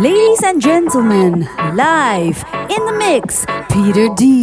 Ladies and gentlemen, live in the mix, Peter D.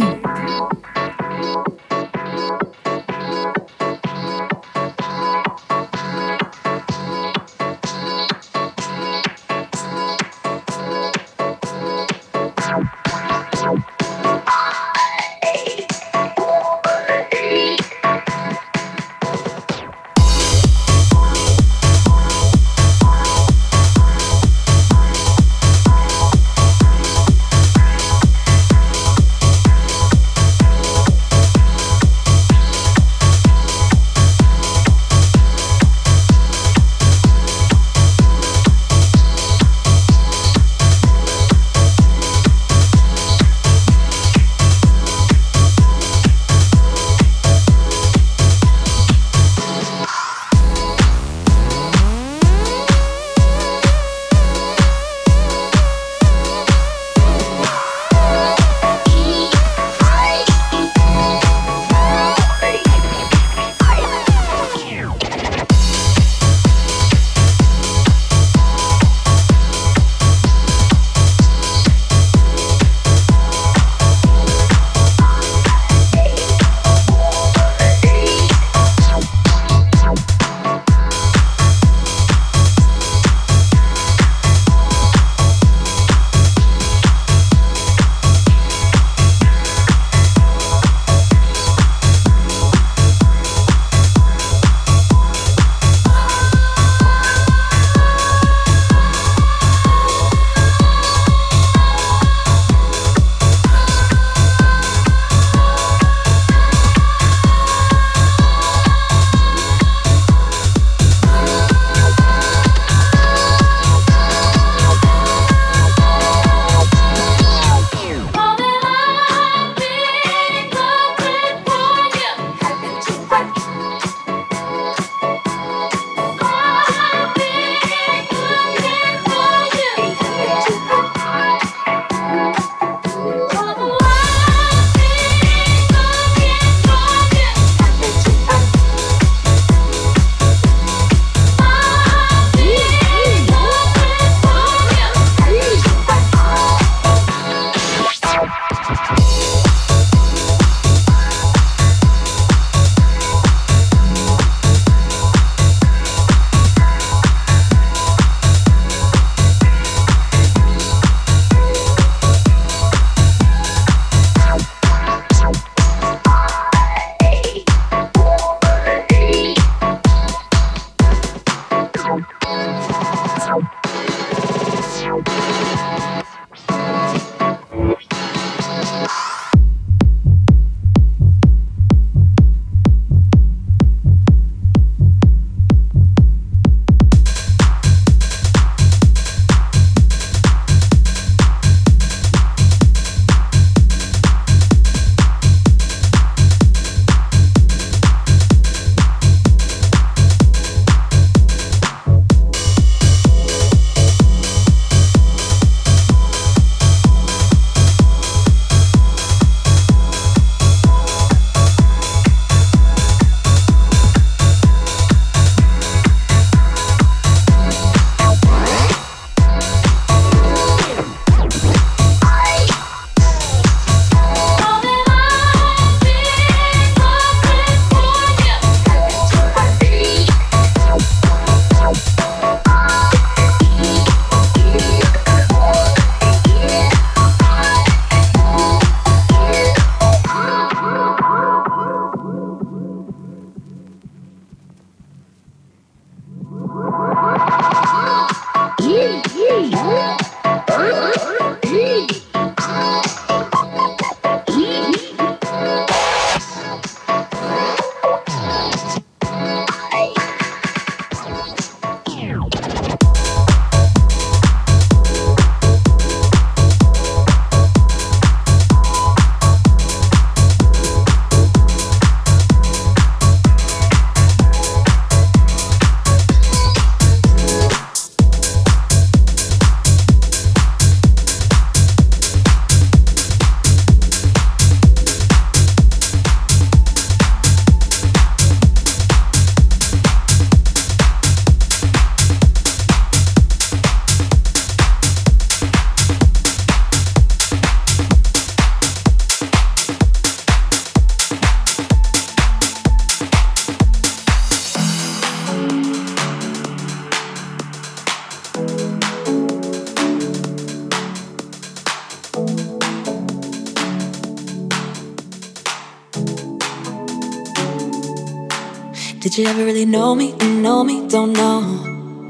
Did you ever really know me? And know me? Don't know.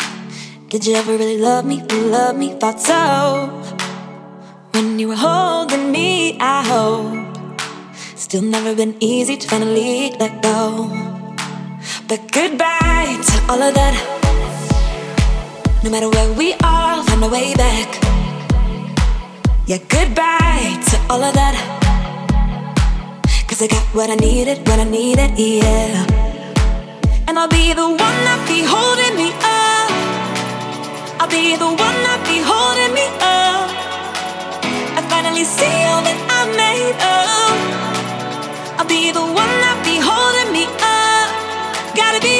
Did you ever really love me? Love me? Thought so. When you were holding me, I hope. Still never been easy to finally let go. But goodbye to all of that. No matter where we are, find a way back. Yeah, goodbye to all of that. Cause I got what I needed what I needed, yeah. And I'll be the one that be holding me up. I'll be the one that be holding me up. I finally see all that I made up. I'll be the one that be holding me up. Gotta be.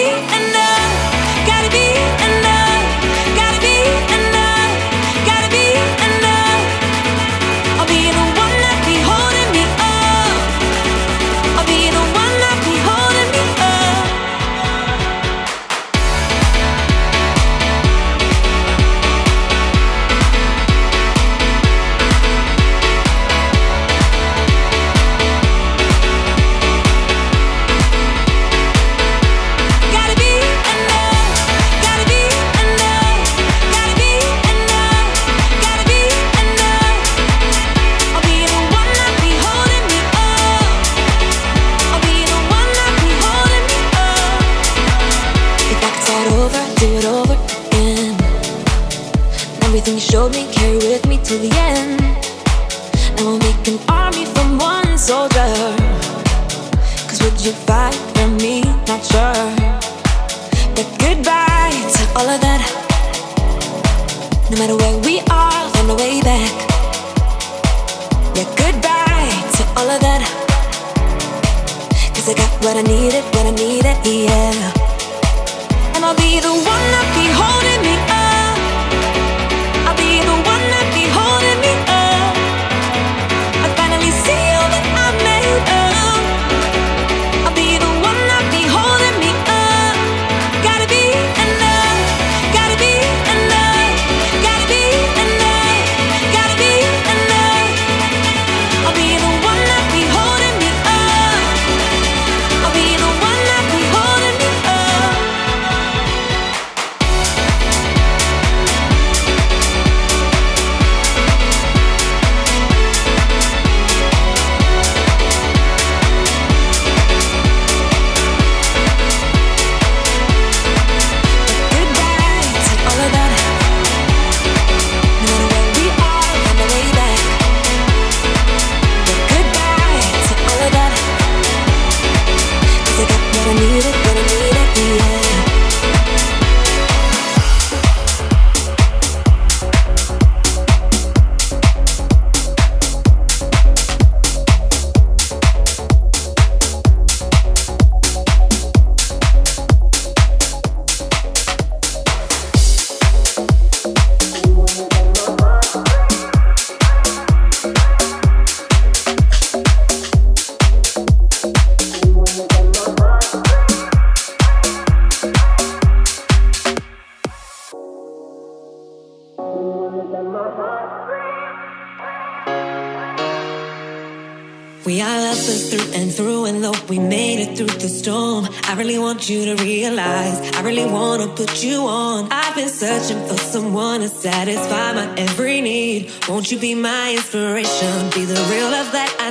be the one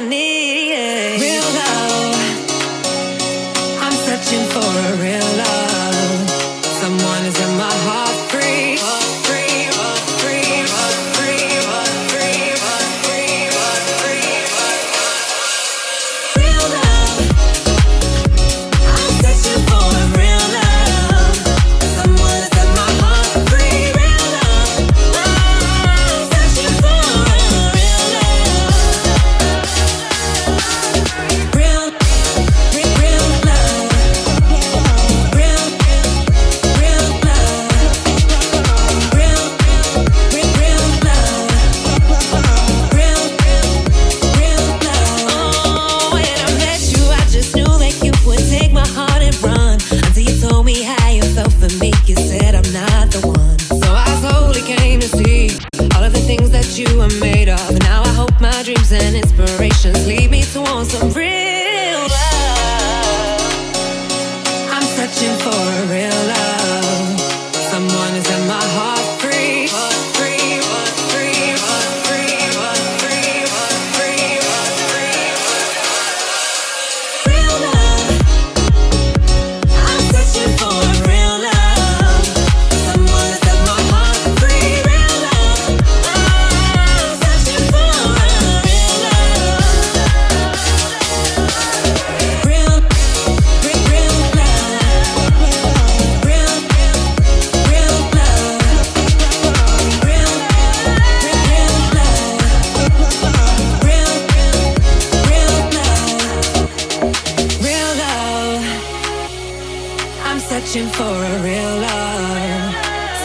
need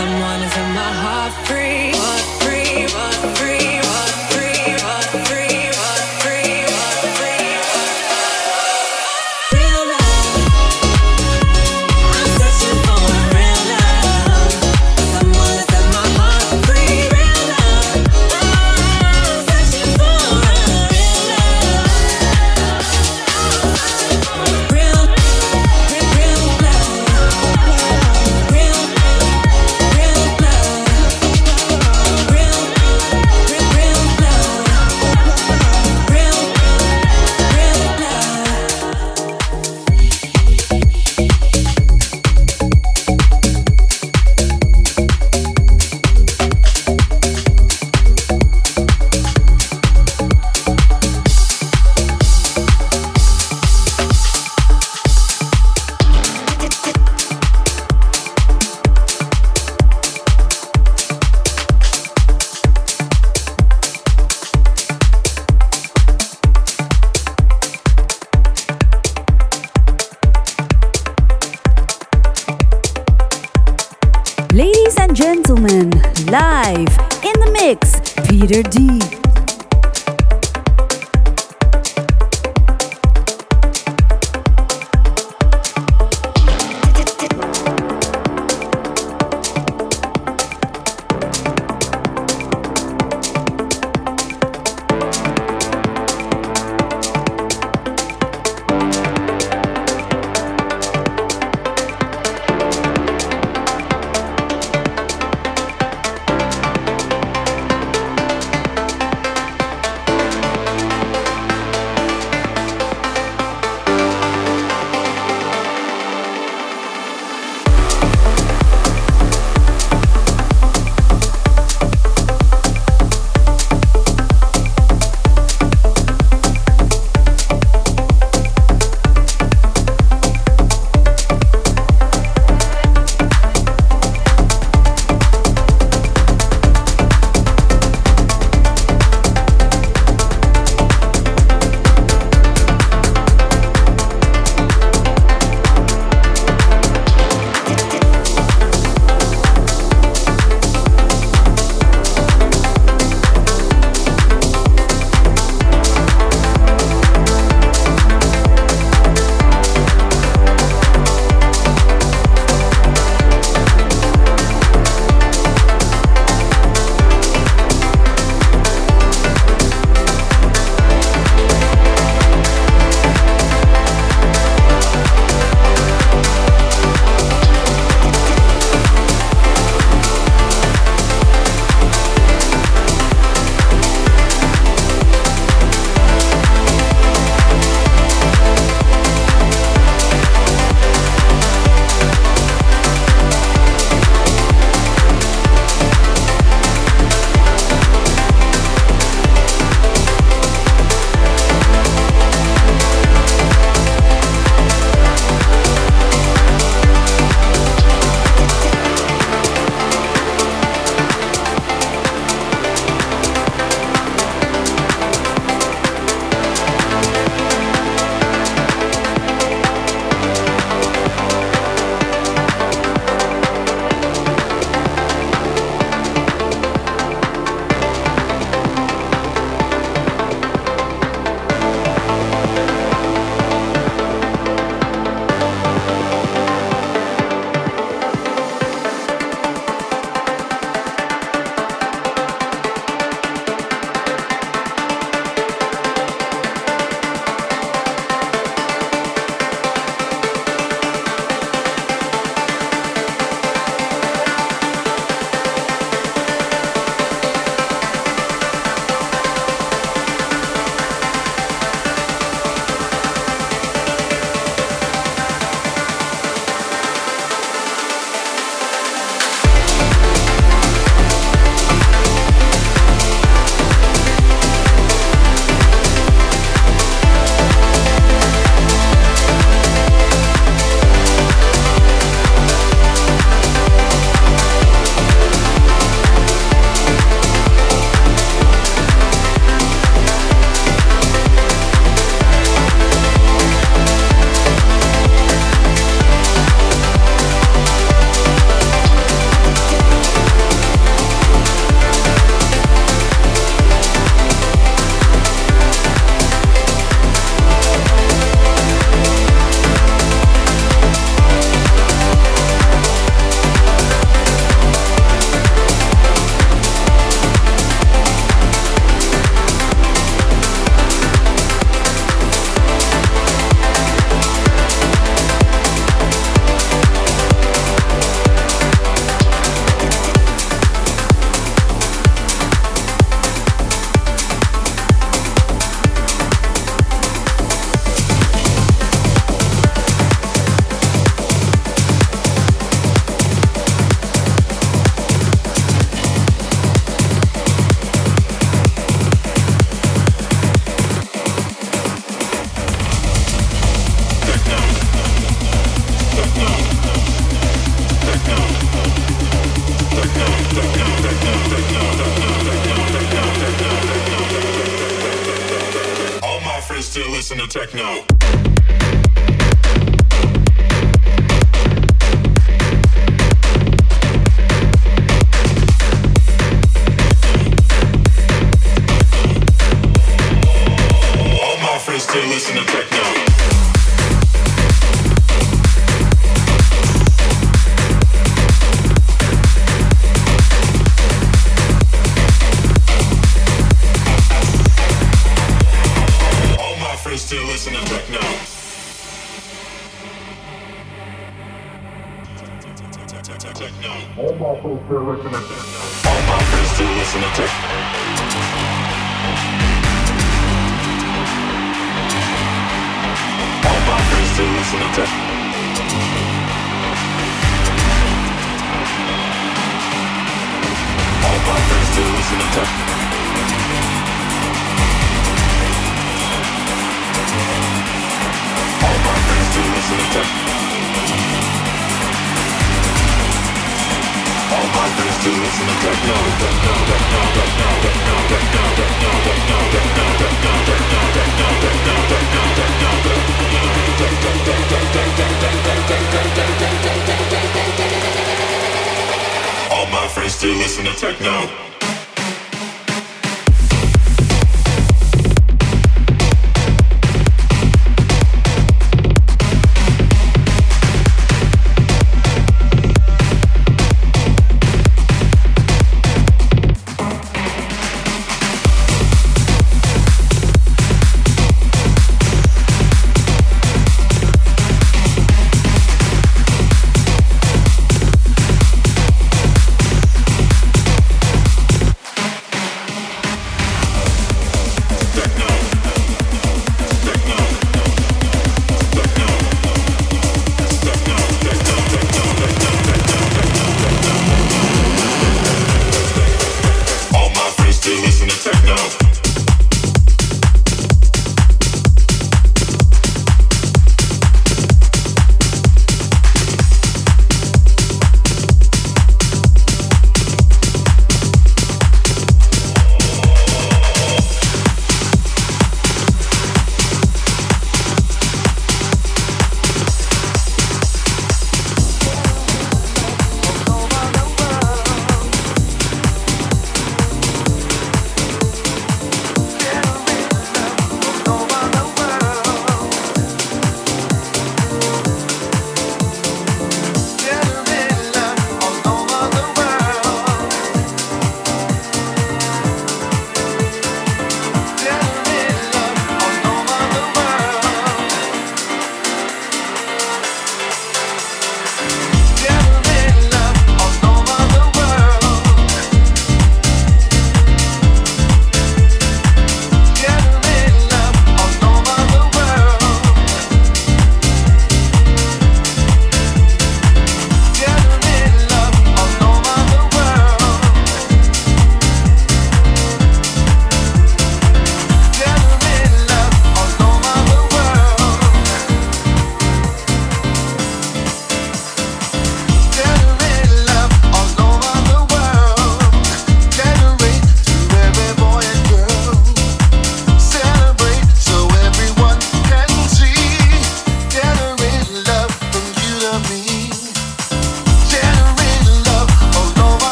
someone is in my heart free, heart free, heart free.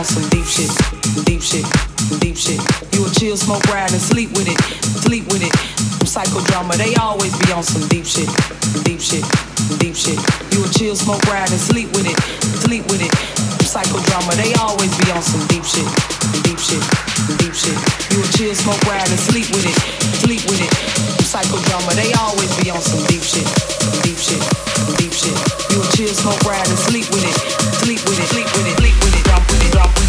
on some deep shit, deep shit, deep shit. You a chill, smoke, ride, and sleep with it, sleep with it. Psychodrama, they always be on some deep shit, deep shit, deep shit. You a chill, smoke, ride, and sleep with it, sleep with it. Psychodrama, they always be on some deep shit, deep shit, deep shit. You a chill, smoke, ride, and sleep with it, sleep with it. Psychodrama, they always be on some deep shit, deep shit, deep shit. You a chill, smoke, ride, and sleep with it, sleep with it, sleep with it, sleep with it jump, jump.